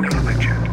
Television.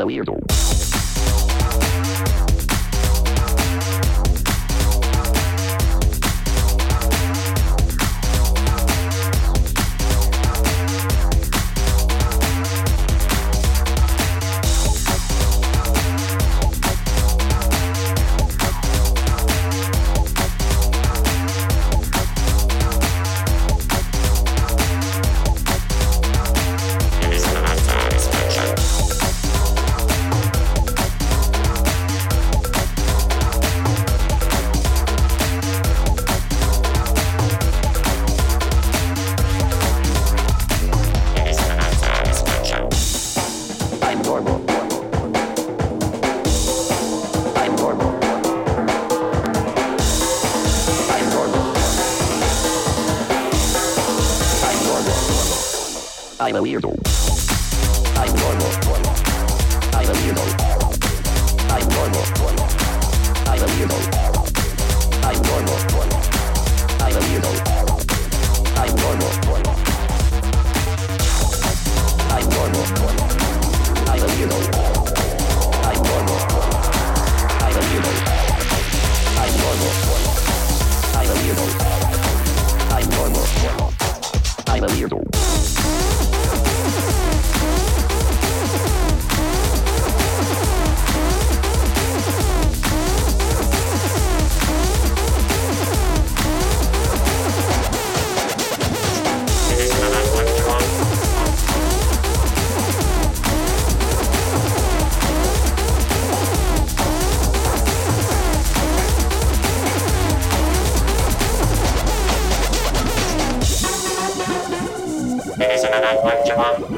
a weirdo. Weirdo. Bye.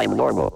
I'm normal.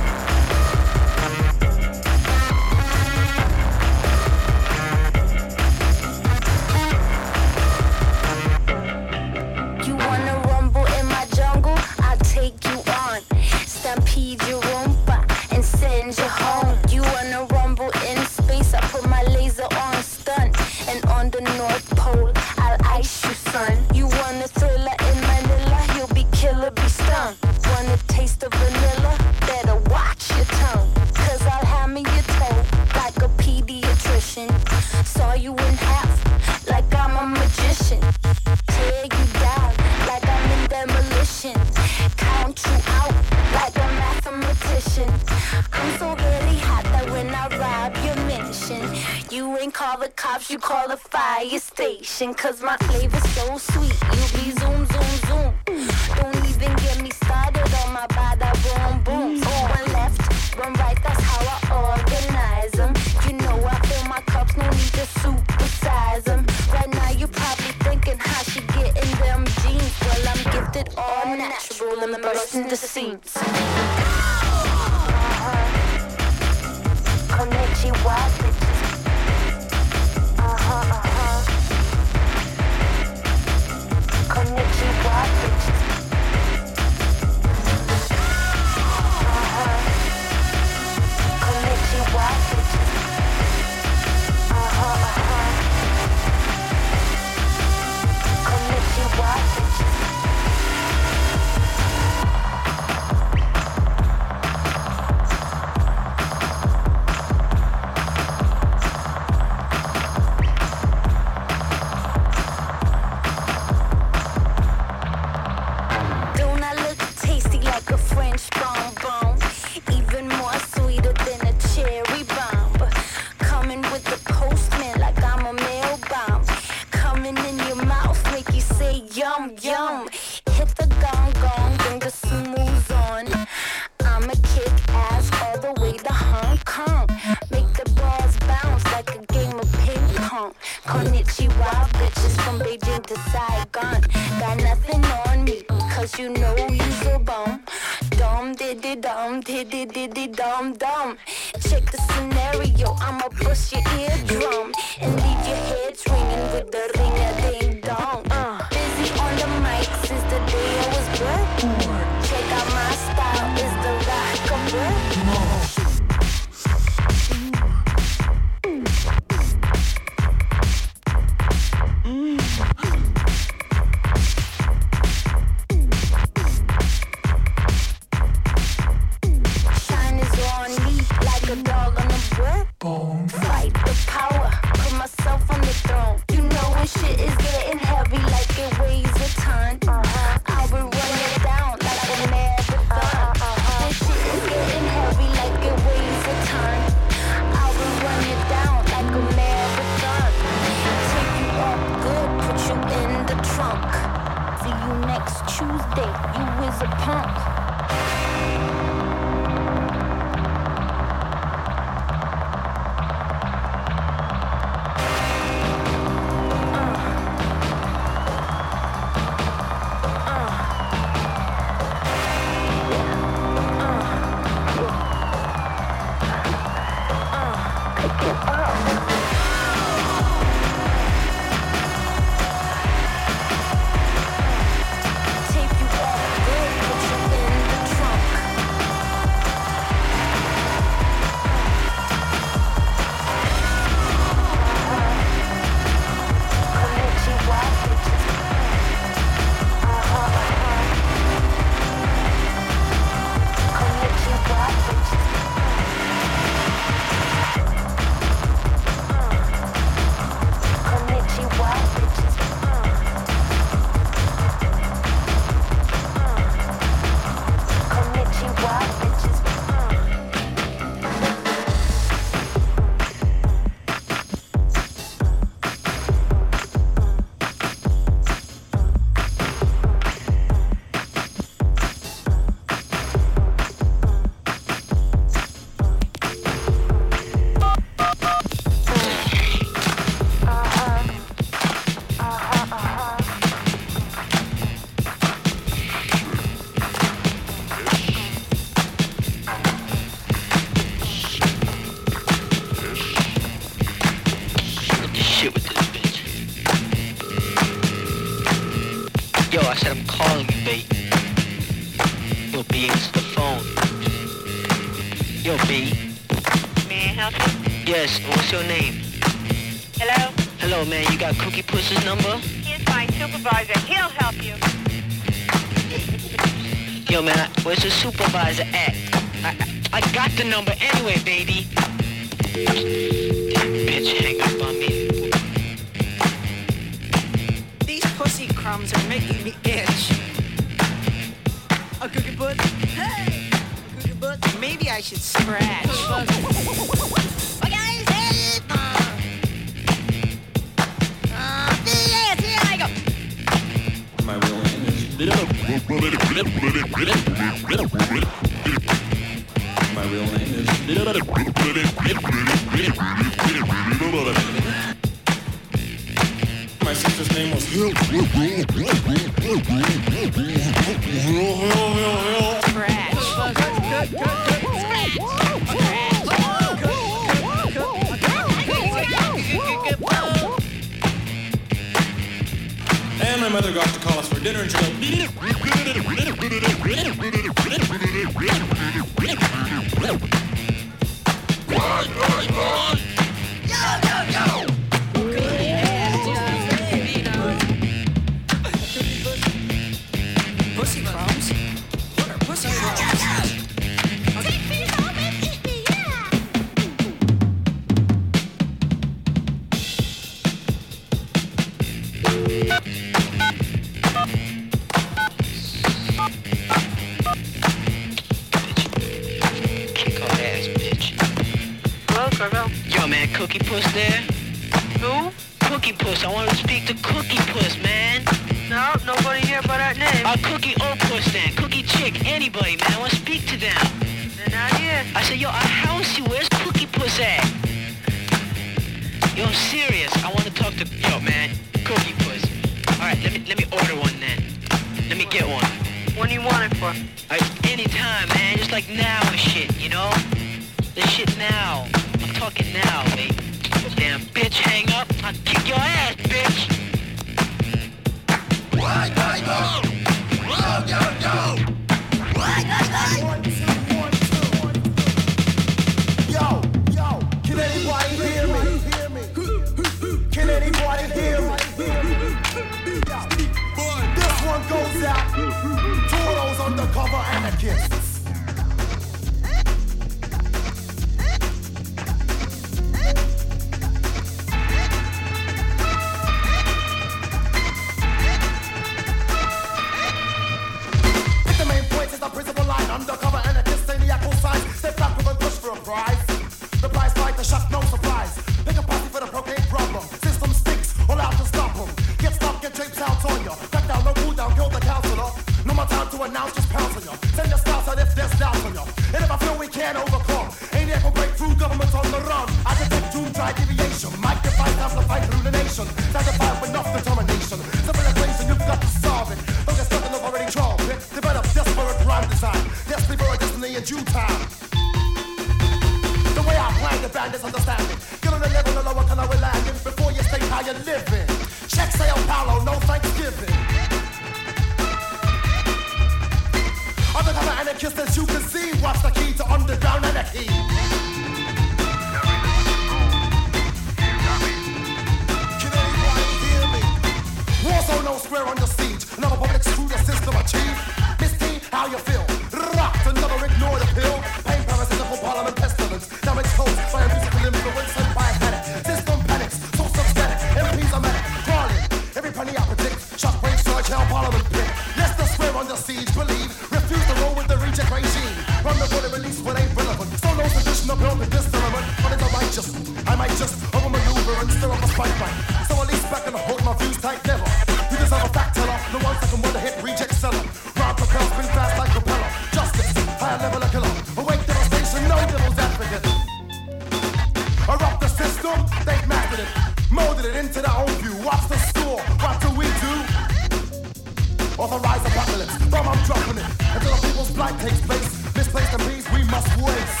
dropping it. Until a people's blight takes place, misplaced and peace we must waste.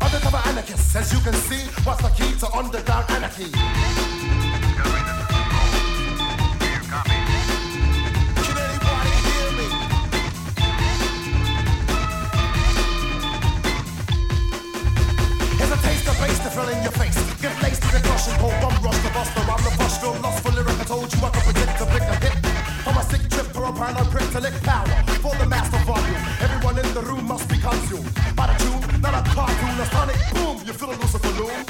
Undercover anarchists, as you can see, what's the key to underground anarchy? face to fill in your face. Get laced to the crushing cold, bum rush the buster. I'm the bus, feel lost for lyric. I told you I could predict the pick upon her lick power for the master volume. Everyone in the room must be consumed by the tune, not a cartoon, a sonic boom. You feel a Lucifer loom?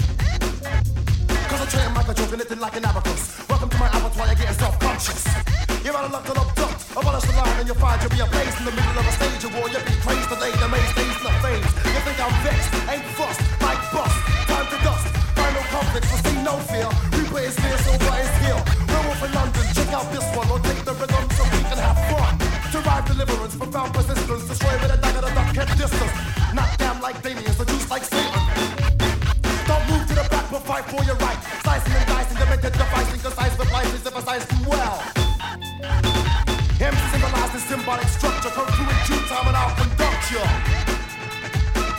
Cause I treat like a joke and nothing like an abacus. Welcome to my abattoir, you're getting self-conscious. You're out of luck to abduct, abolish the line and you'll find you'll be ablaze in the middle of a stage of war. You'll be crazed, delayed, amazed, dazed, the phased. You think I'm vexed, ain't fussed.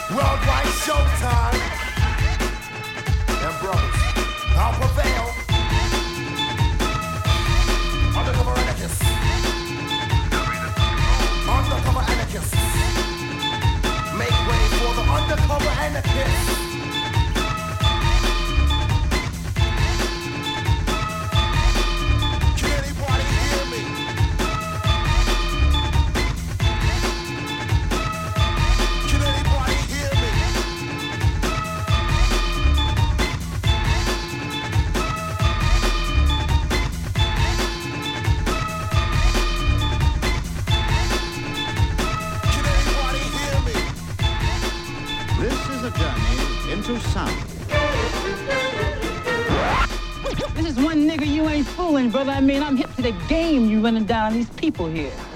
Worldwide Showtime. you running down these people here?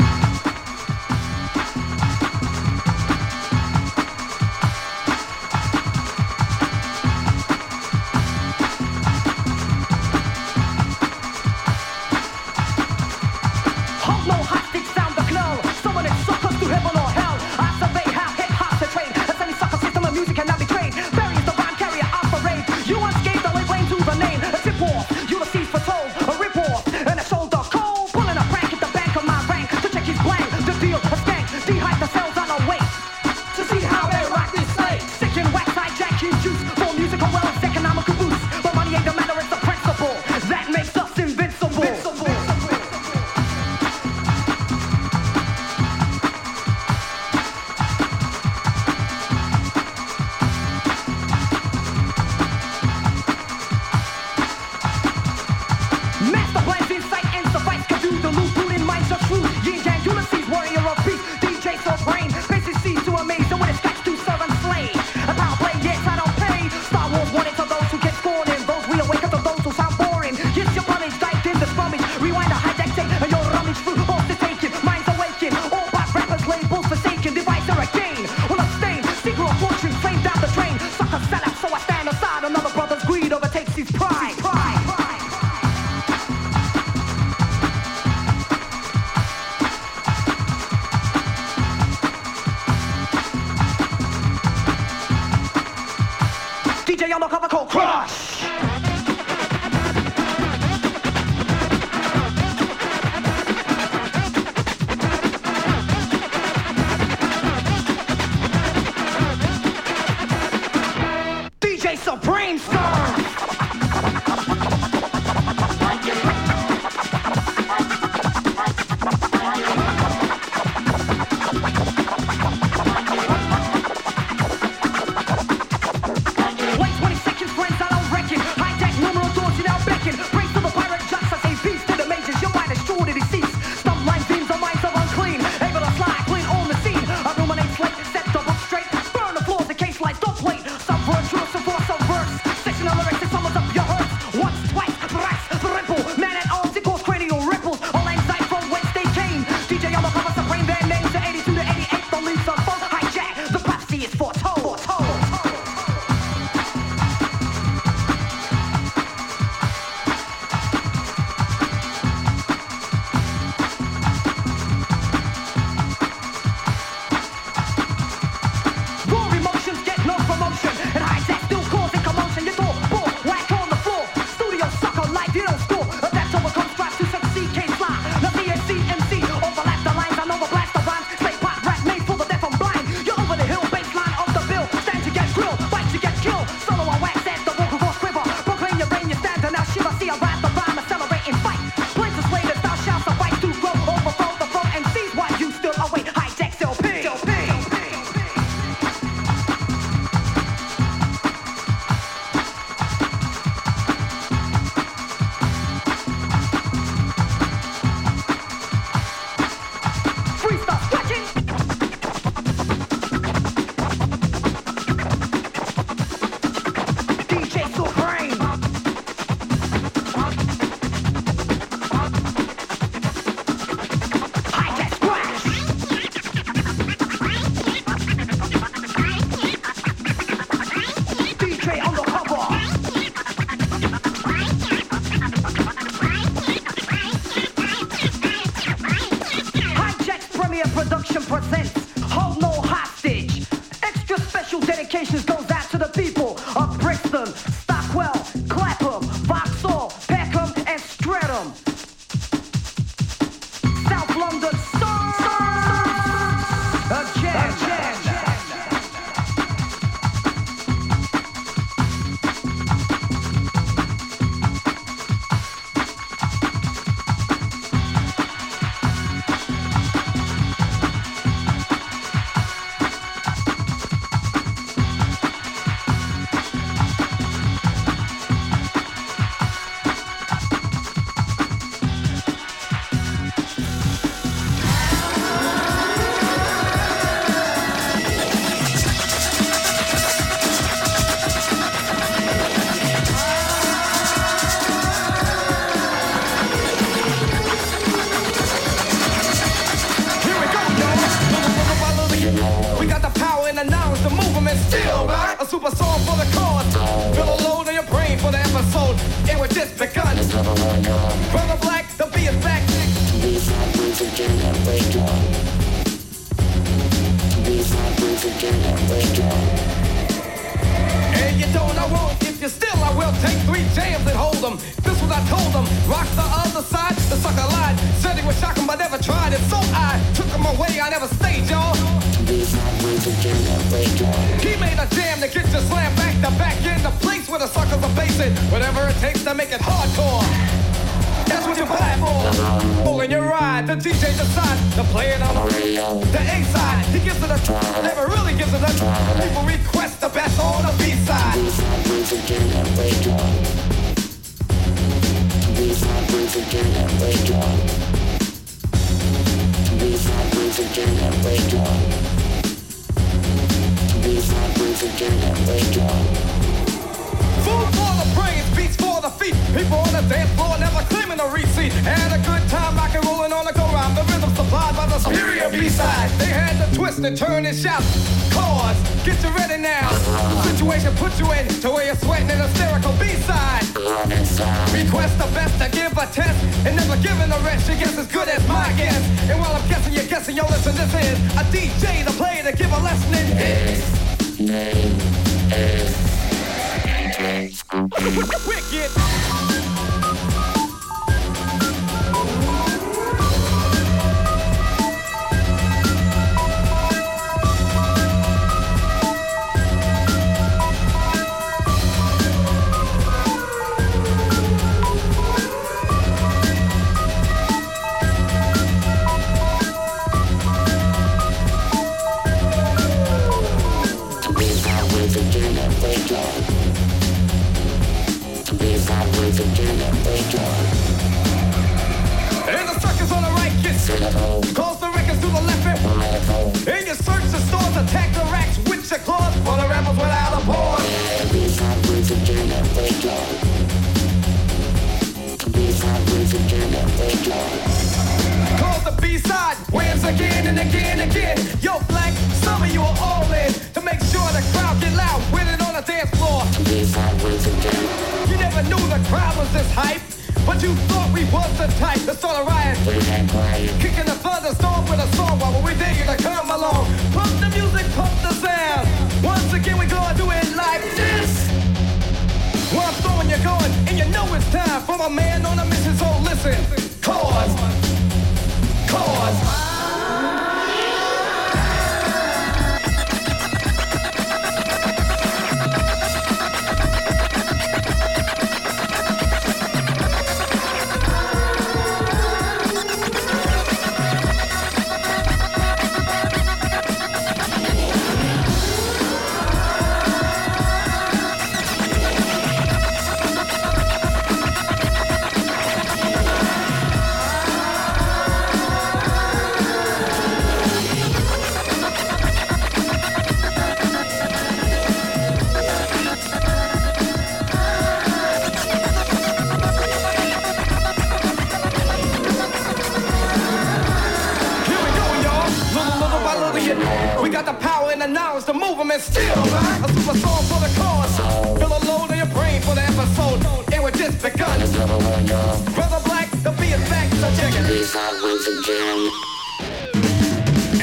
I was a gem.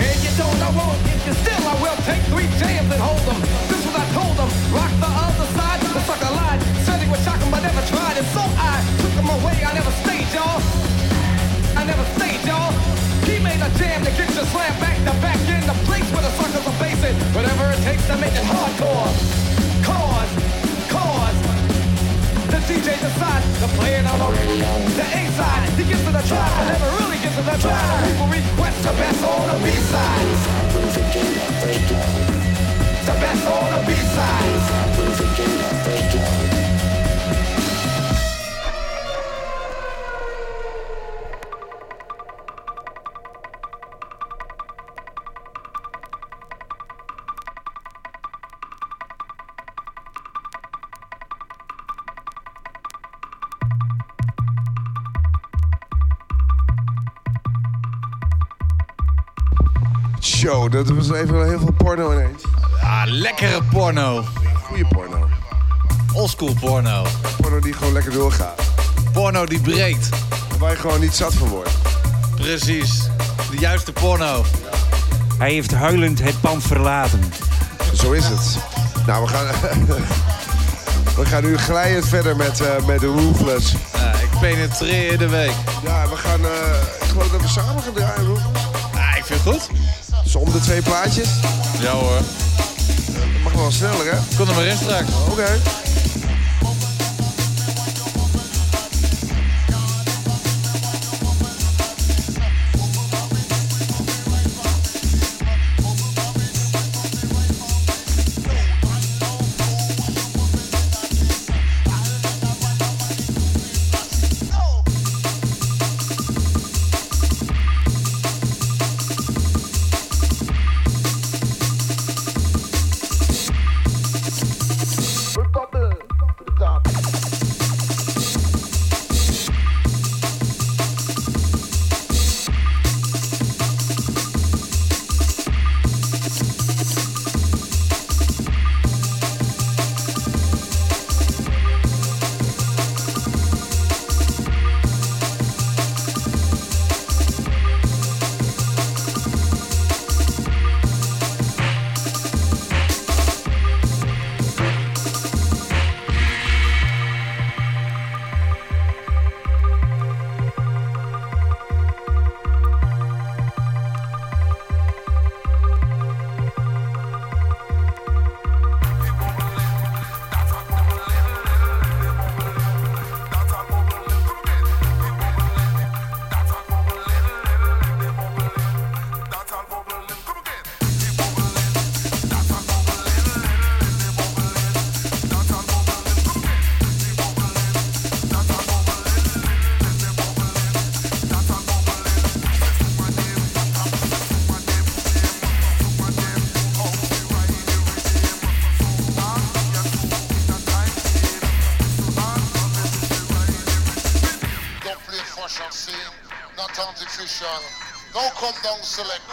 And you don't, I won't, and you still, I will take three jams and hold them. This was I told them. Rock the other side, the sucker lied. Said he was shocking, but never tried. And so I took them away, I never stayed, y'all. I never stayed, y'all. He made a jam to get you slammed back to back in the place where the suckers are facing. Whatever it takes to make it hardcore. DJ decide to play it on the, the A side. He gives it a try, but never really gives it a try. People request the best on the B sides. The best on the B sides. dat was even heel veel porno ineens. Ah, lekkere porno. Goeie porno. Oldschool porno. Porno die gewoon lekker doorgaat. Porno die breekt. Waar je gewoon niet zat van wordt. Precies. De juiste porno. Hij heeft huilend het pand verlaten. Zo is het. Nou, we gaan... We gaan nu glijend verder met, eh, met de Roofless. Ja, ik penetreer de week. Ja, we gaan... Uh, ik samen gaan draaien, ik vind het goed. Om de twee plaatjes. Ja hoor. Mag wel sneller, hè? Kom er maar in straks. Oké. don't select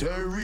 Terry.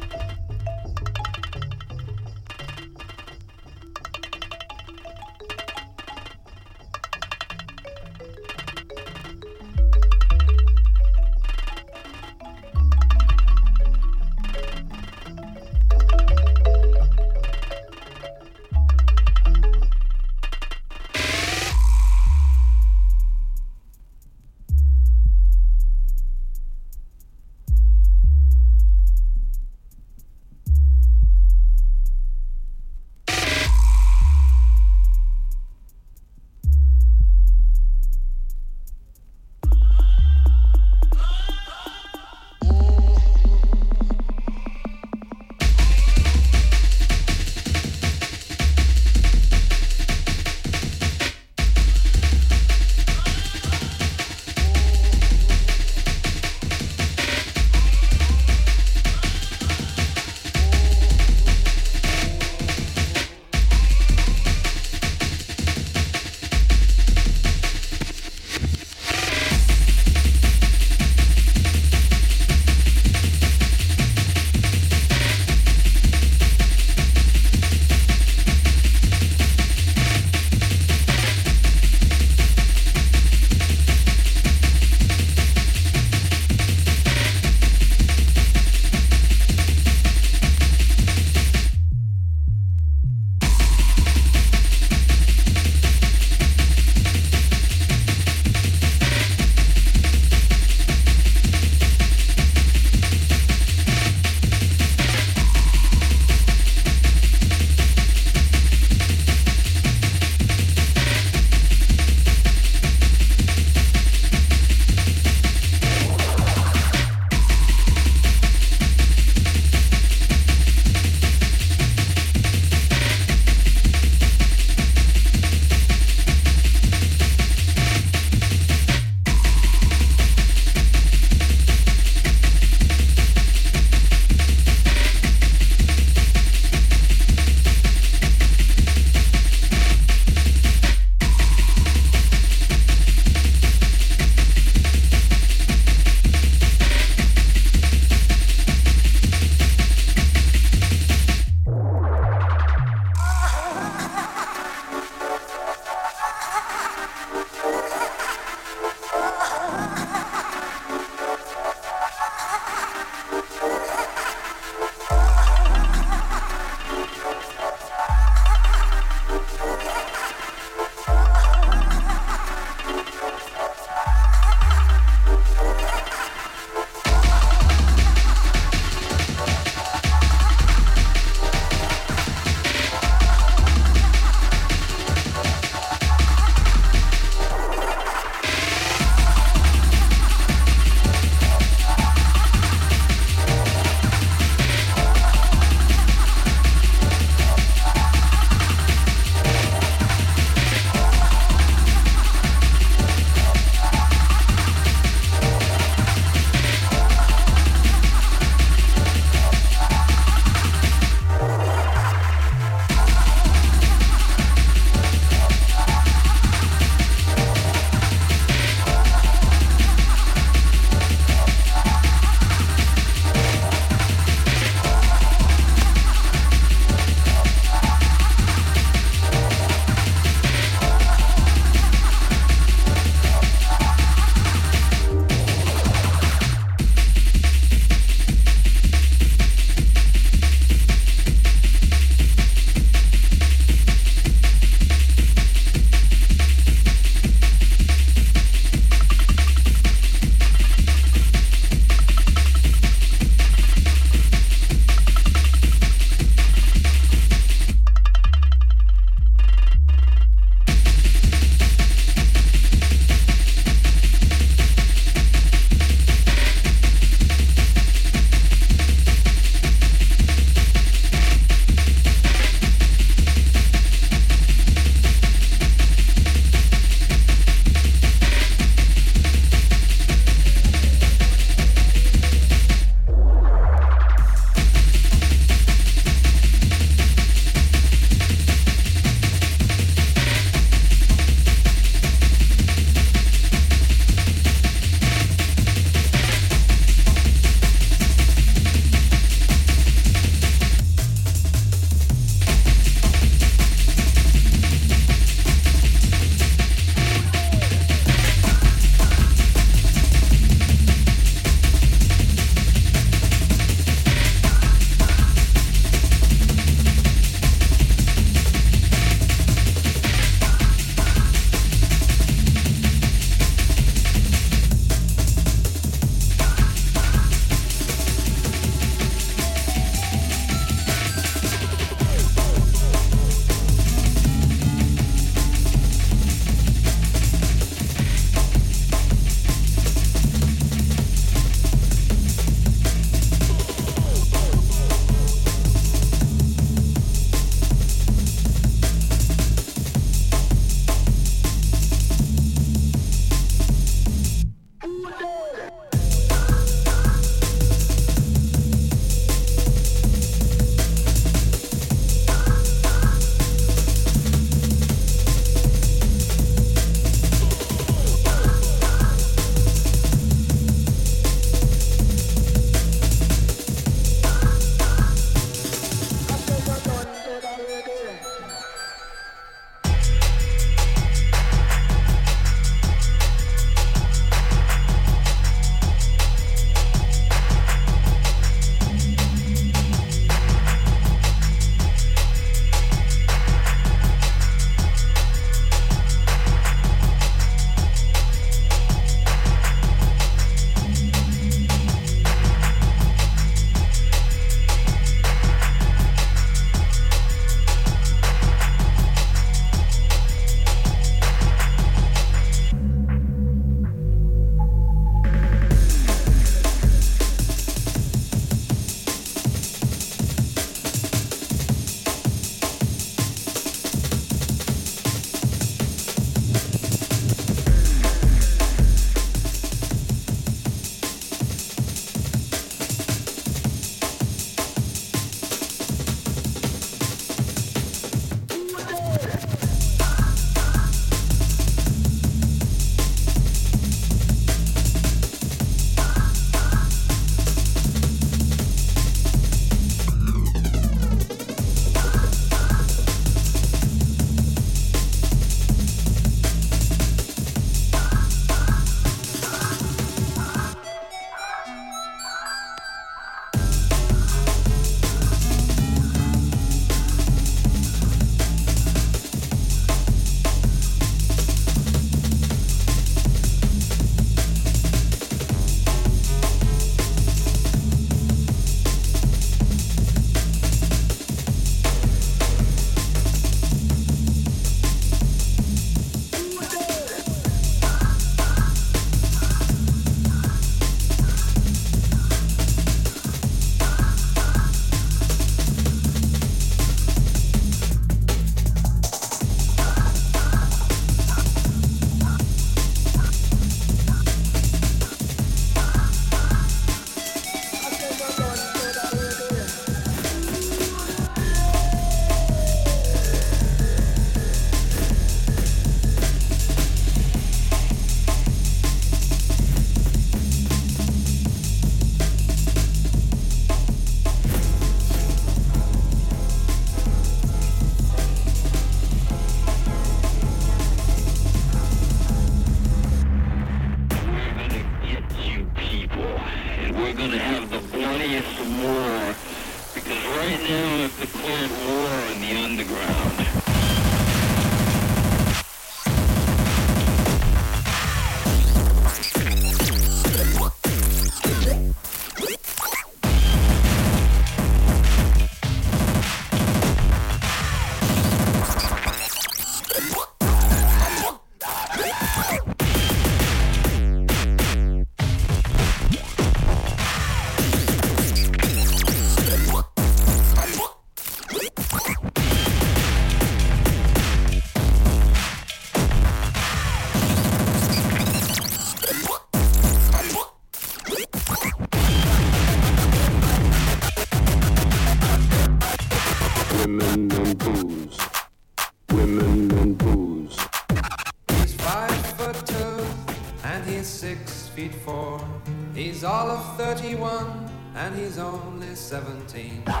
31 and he's only 17. Yeah,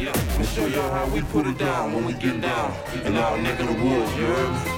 yeah. Let me show y'all how we put it down when we get down. And out neck of the woods, you heard me?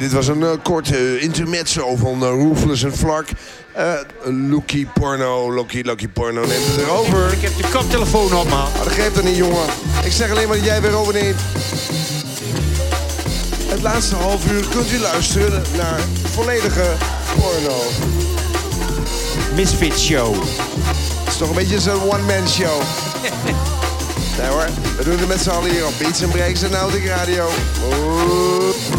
Dit was een eh, kort eh, intermezzo van eh, Roofless en Flark. Loki Porno, Loki, Loki Porno neemt het erover. Ik heb je koptelefoon op, man. Maar dat geeft er niet, jongen. Ik zeg alleen maar dat jij weer overneemt. Het laatste half uur kunt u luisteren naar volledige porno. Misfit Show. Het is toch een beetje zo'n one-man show. nee hoor, we doen het met z'n allen hier op Beats and Breaks en Nautic Radio. Oeh.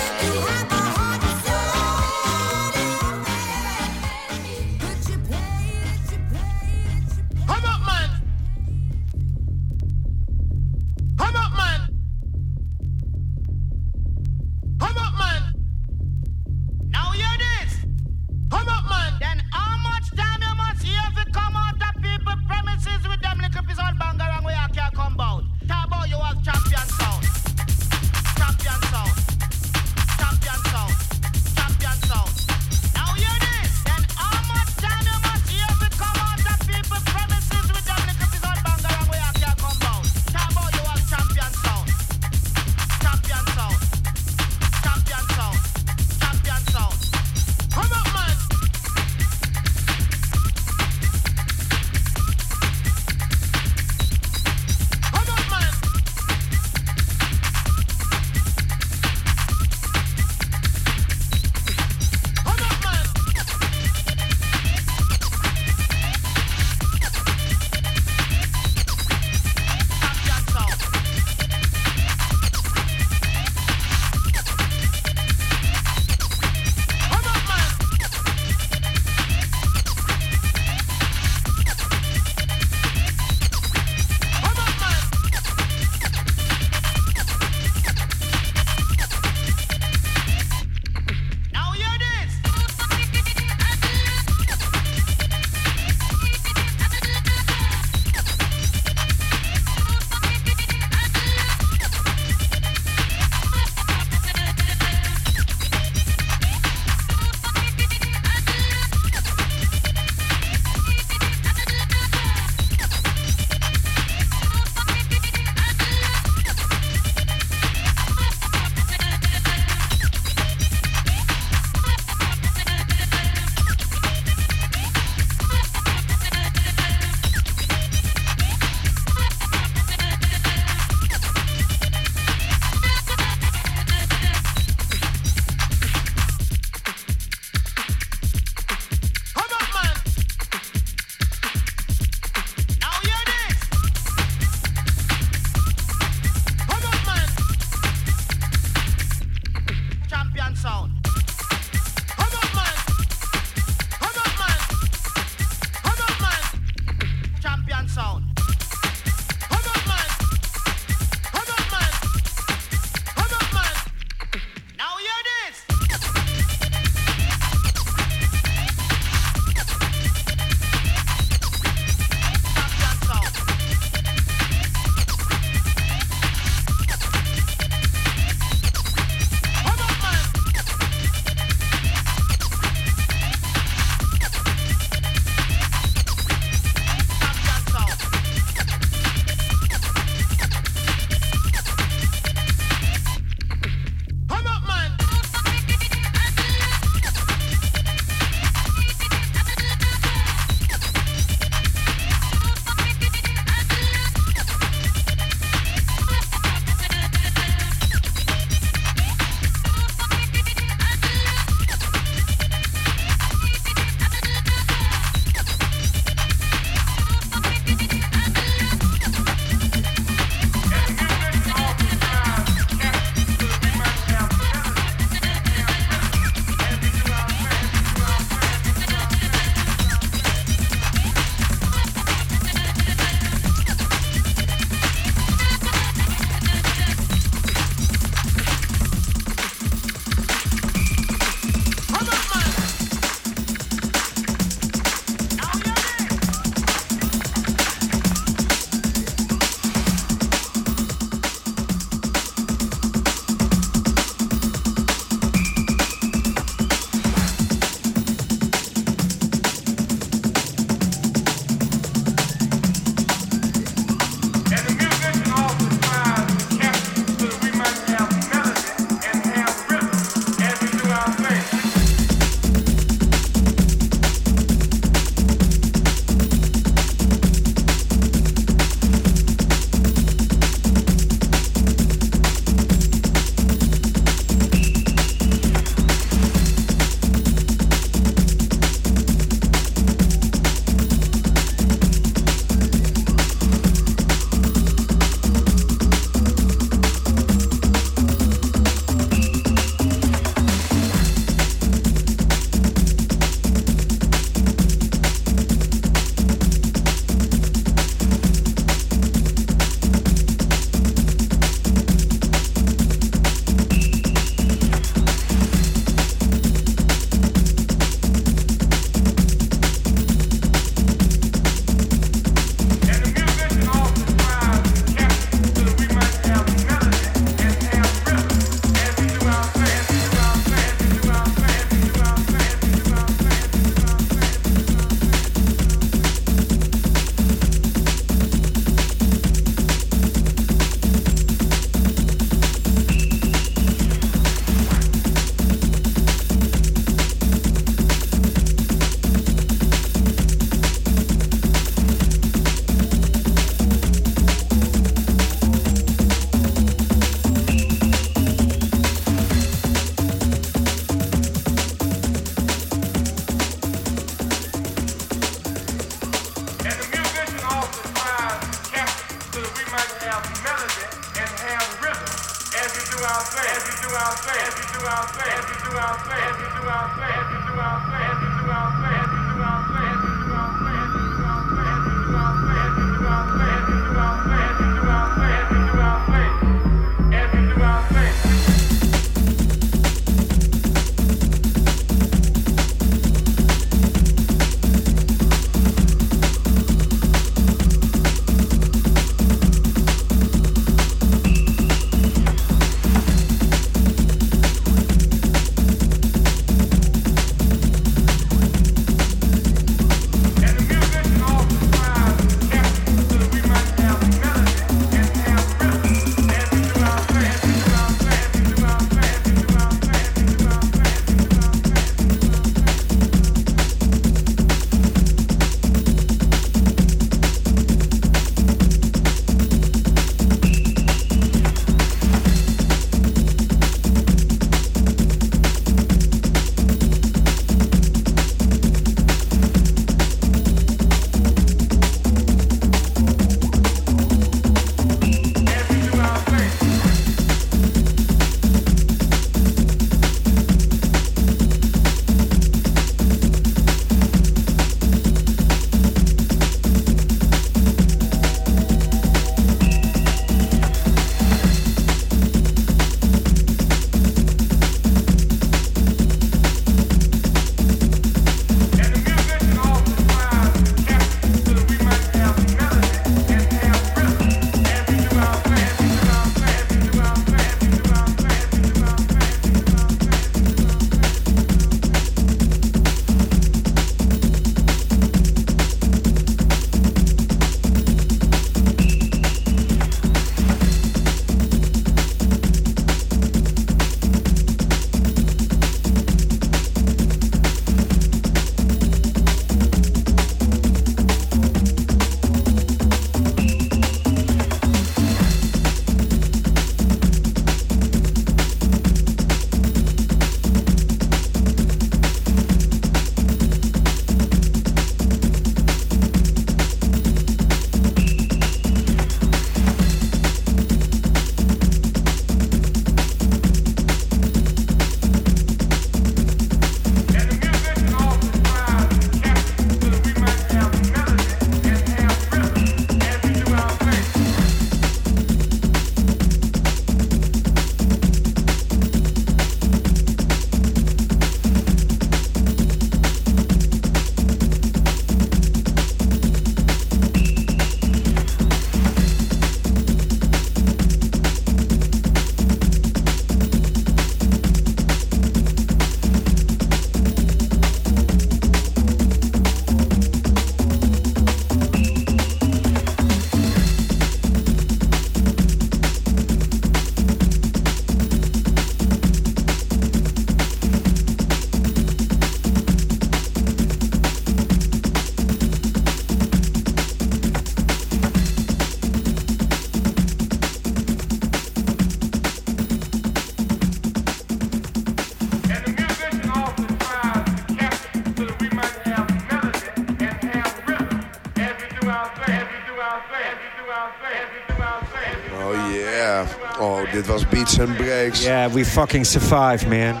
And Breaks. Yeah, we fucking survive, man.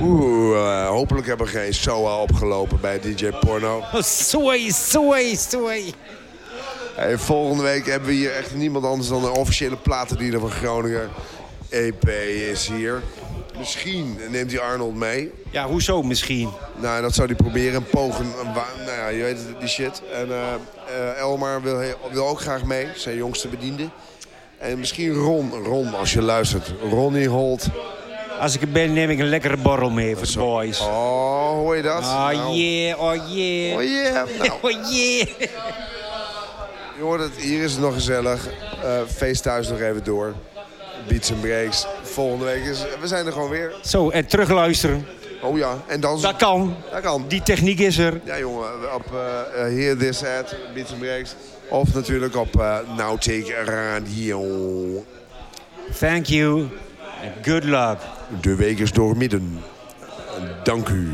Oeh, eh, hopelijk hebben we geen SOA opgelopen bij DJ Porno. Oh, soei, soei, soei. Hey, volgende week hebben we hier echt niemand anders dan de officiële platendealer van Groningen. EP is hier. Misschien neemt hij Arnold mee. Ja, hoezo misschien? Nou, dat zou hij proberen. Een pogen. Nou ja, je weet het, die shit. En eh, eh, Elmar wil, wil ook graag mee. Zijn jongste bediende. En misschien Ron. Ron, als je luistert. Ronnie Holt. Als ik er ben, neem ik een lekkere borrel mee voor de boys. Oh, hoor je dat? Oh Nou, yeah, oh yeah. Oh yeah. Nou, Oh yeah. je hoort het, hier is het nog gezellig. Eh feest thuis nog even door. Beats and Breaks. Volgende week is... We zijn er gewoon weer. Zo, en terugluisteren. Oh ja, en dan... Dat kan. Dat kan. Die techniek is er. Ja, jongen, op eh eh, Hear This At, Beats and Breaks. Of natuurlijk op eh Nautic Radio. Thank you. And good luck. De week is doormidden. Dank u.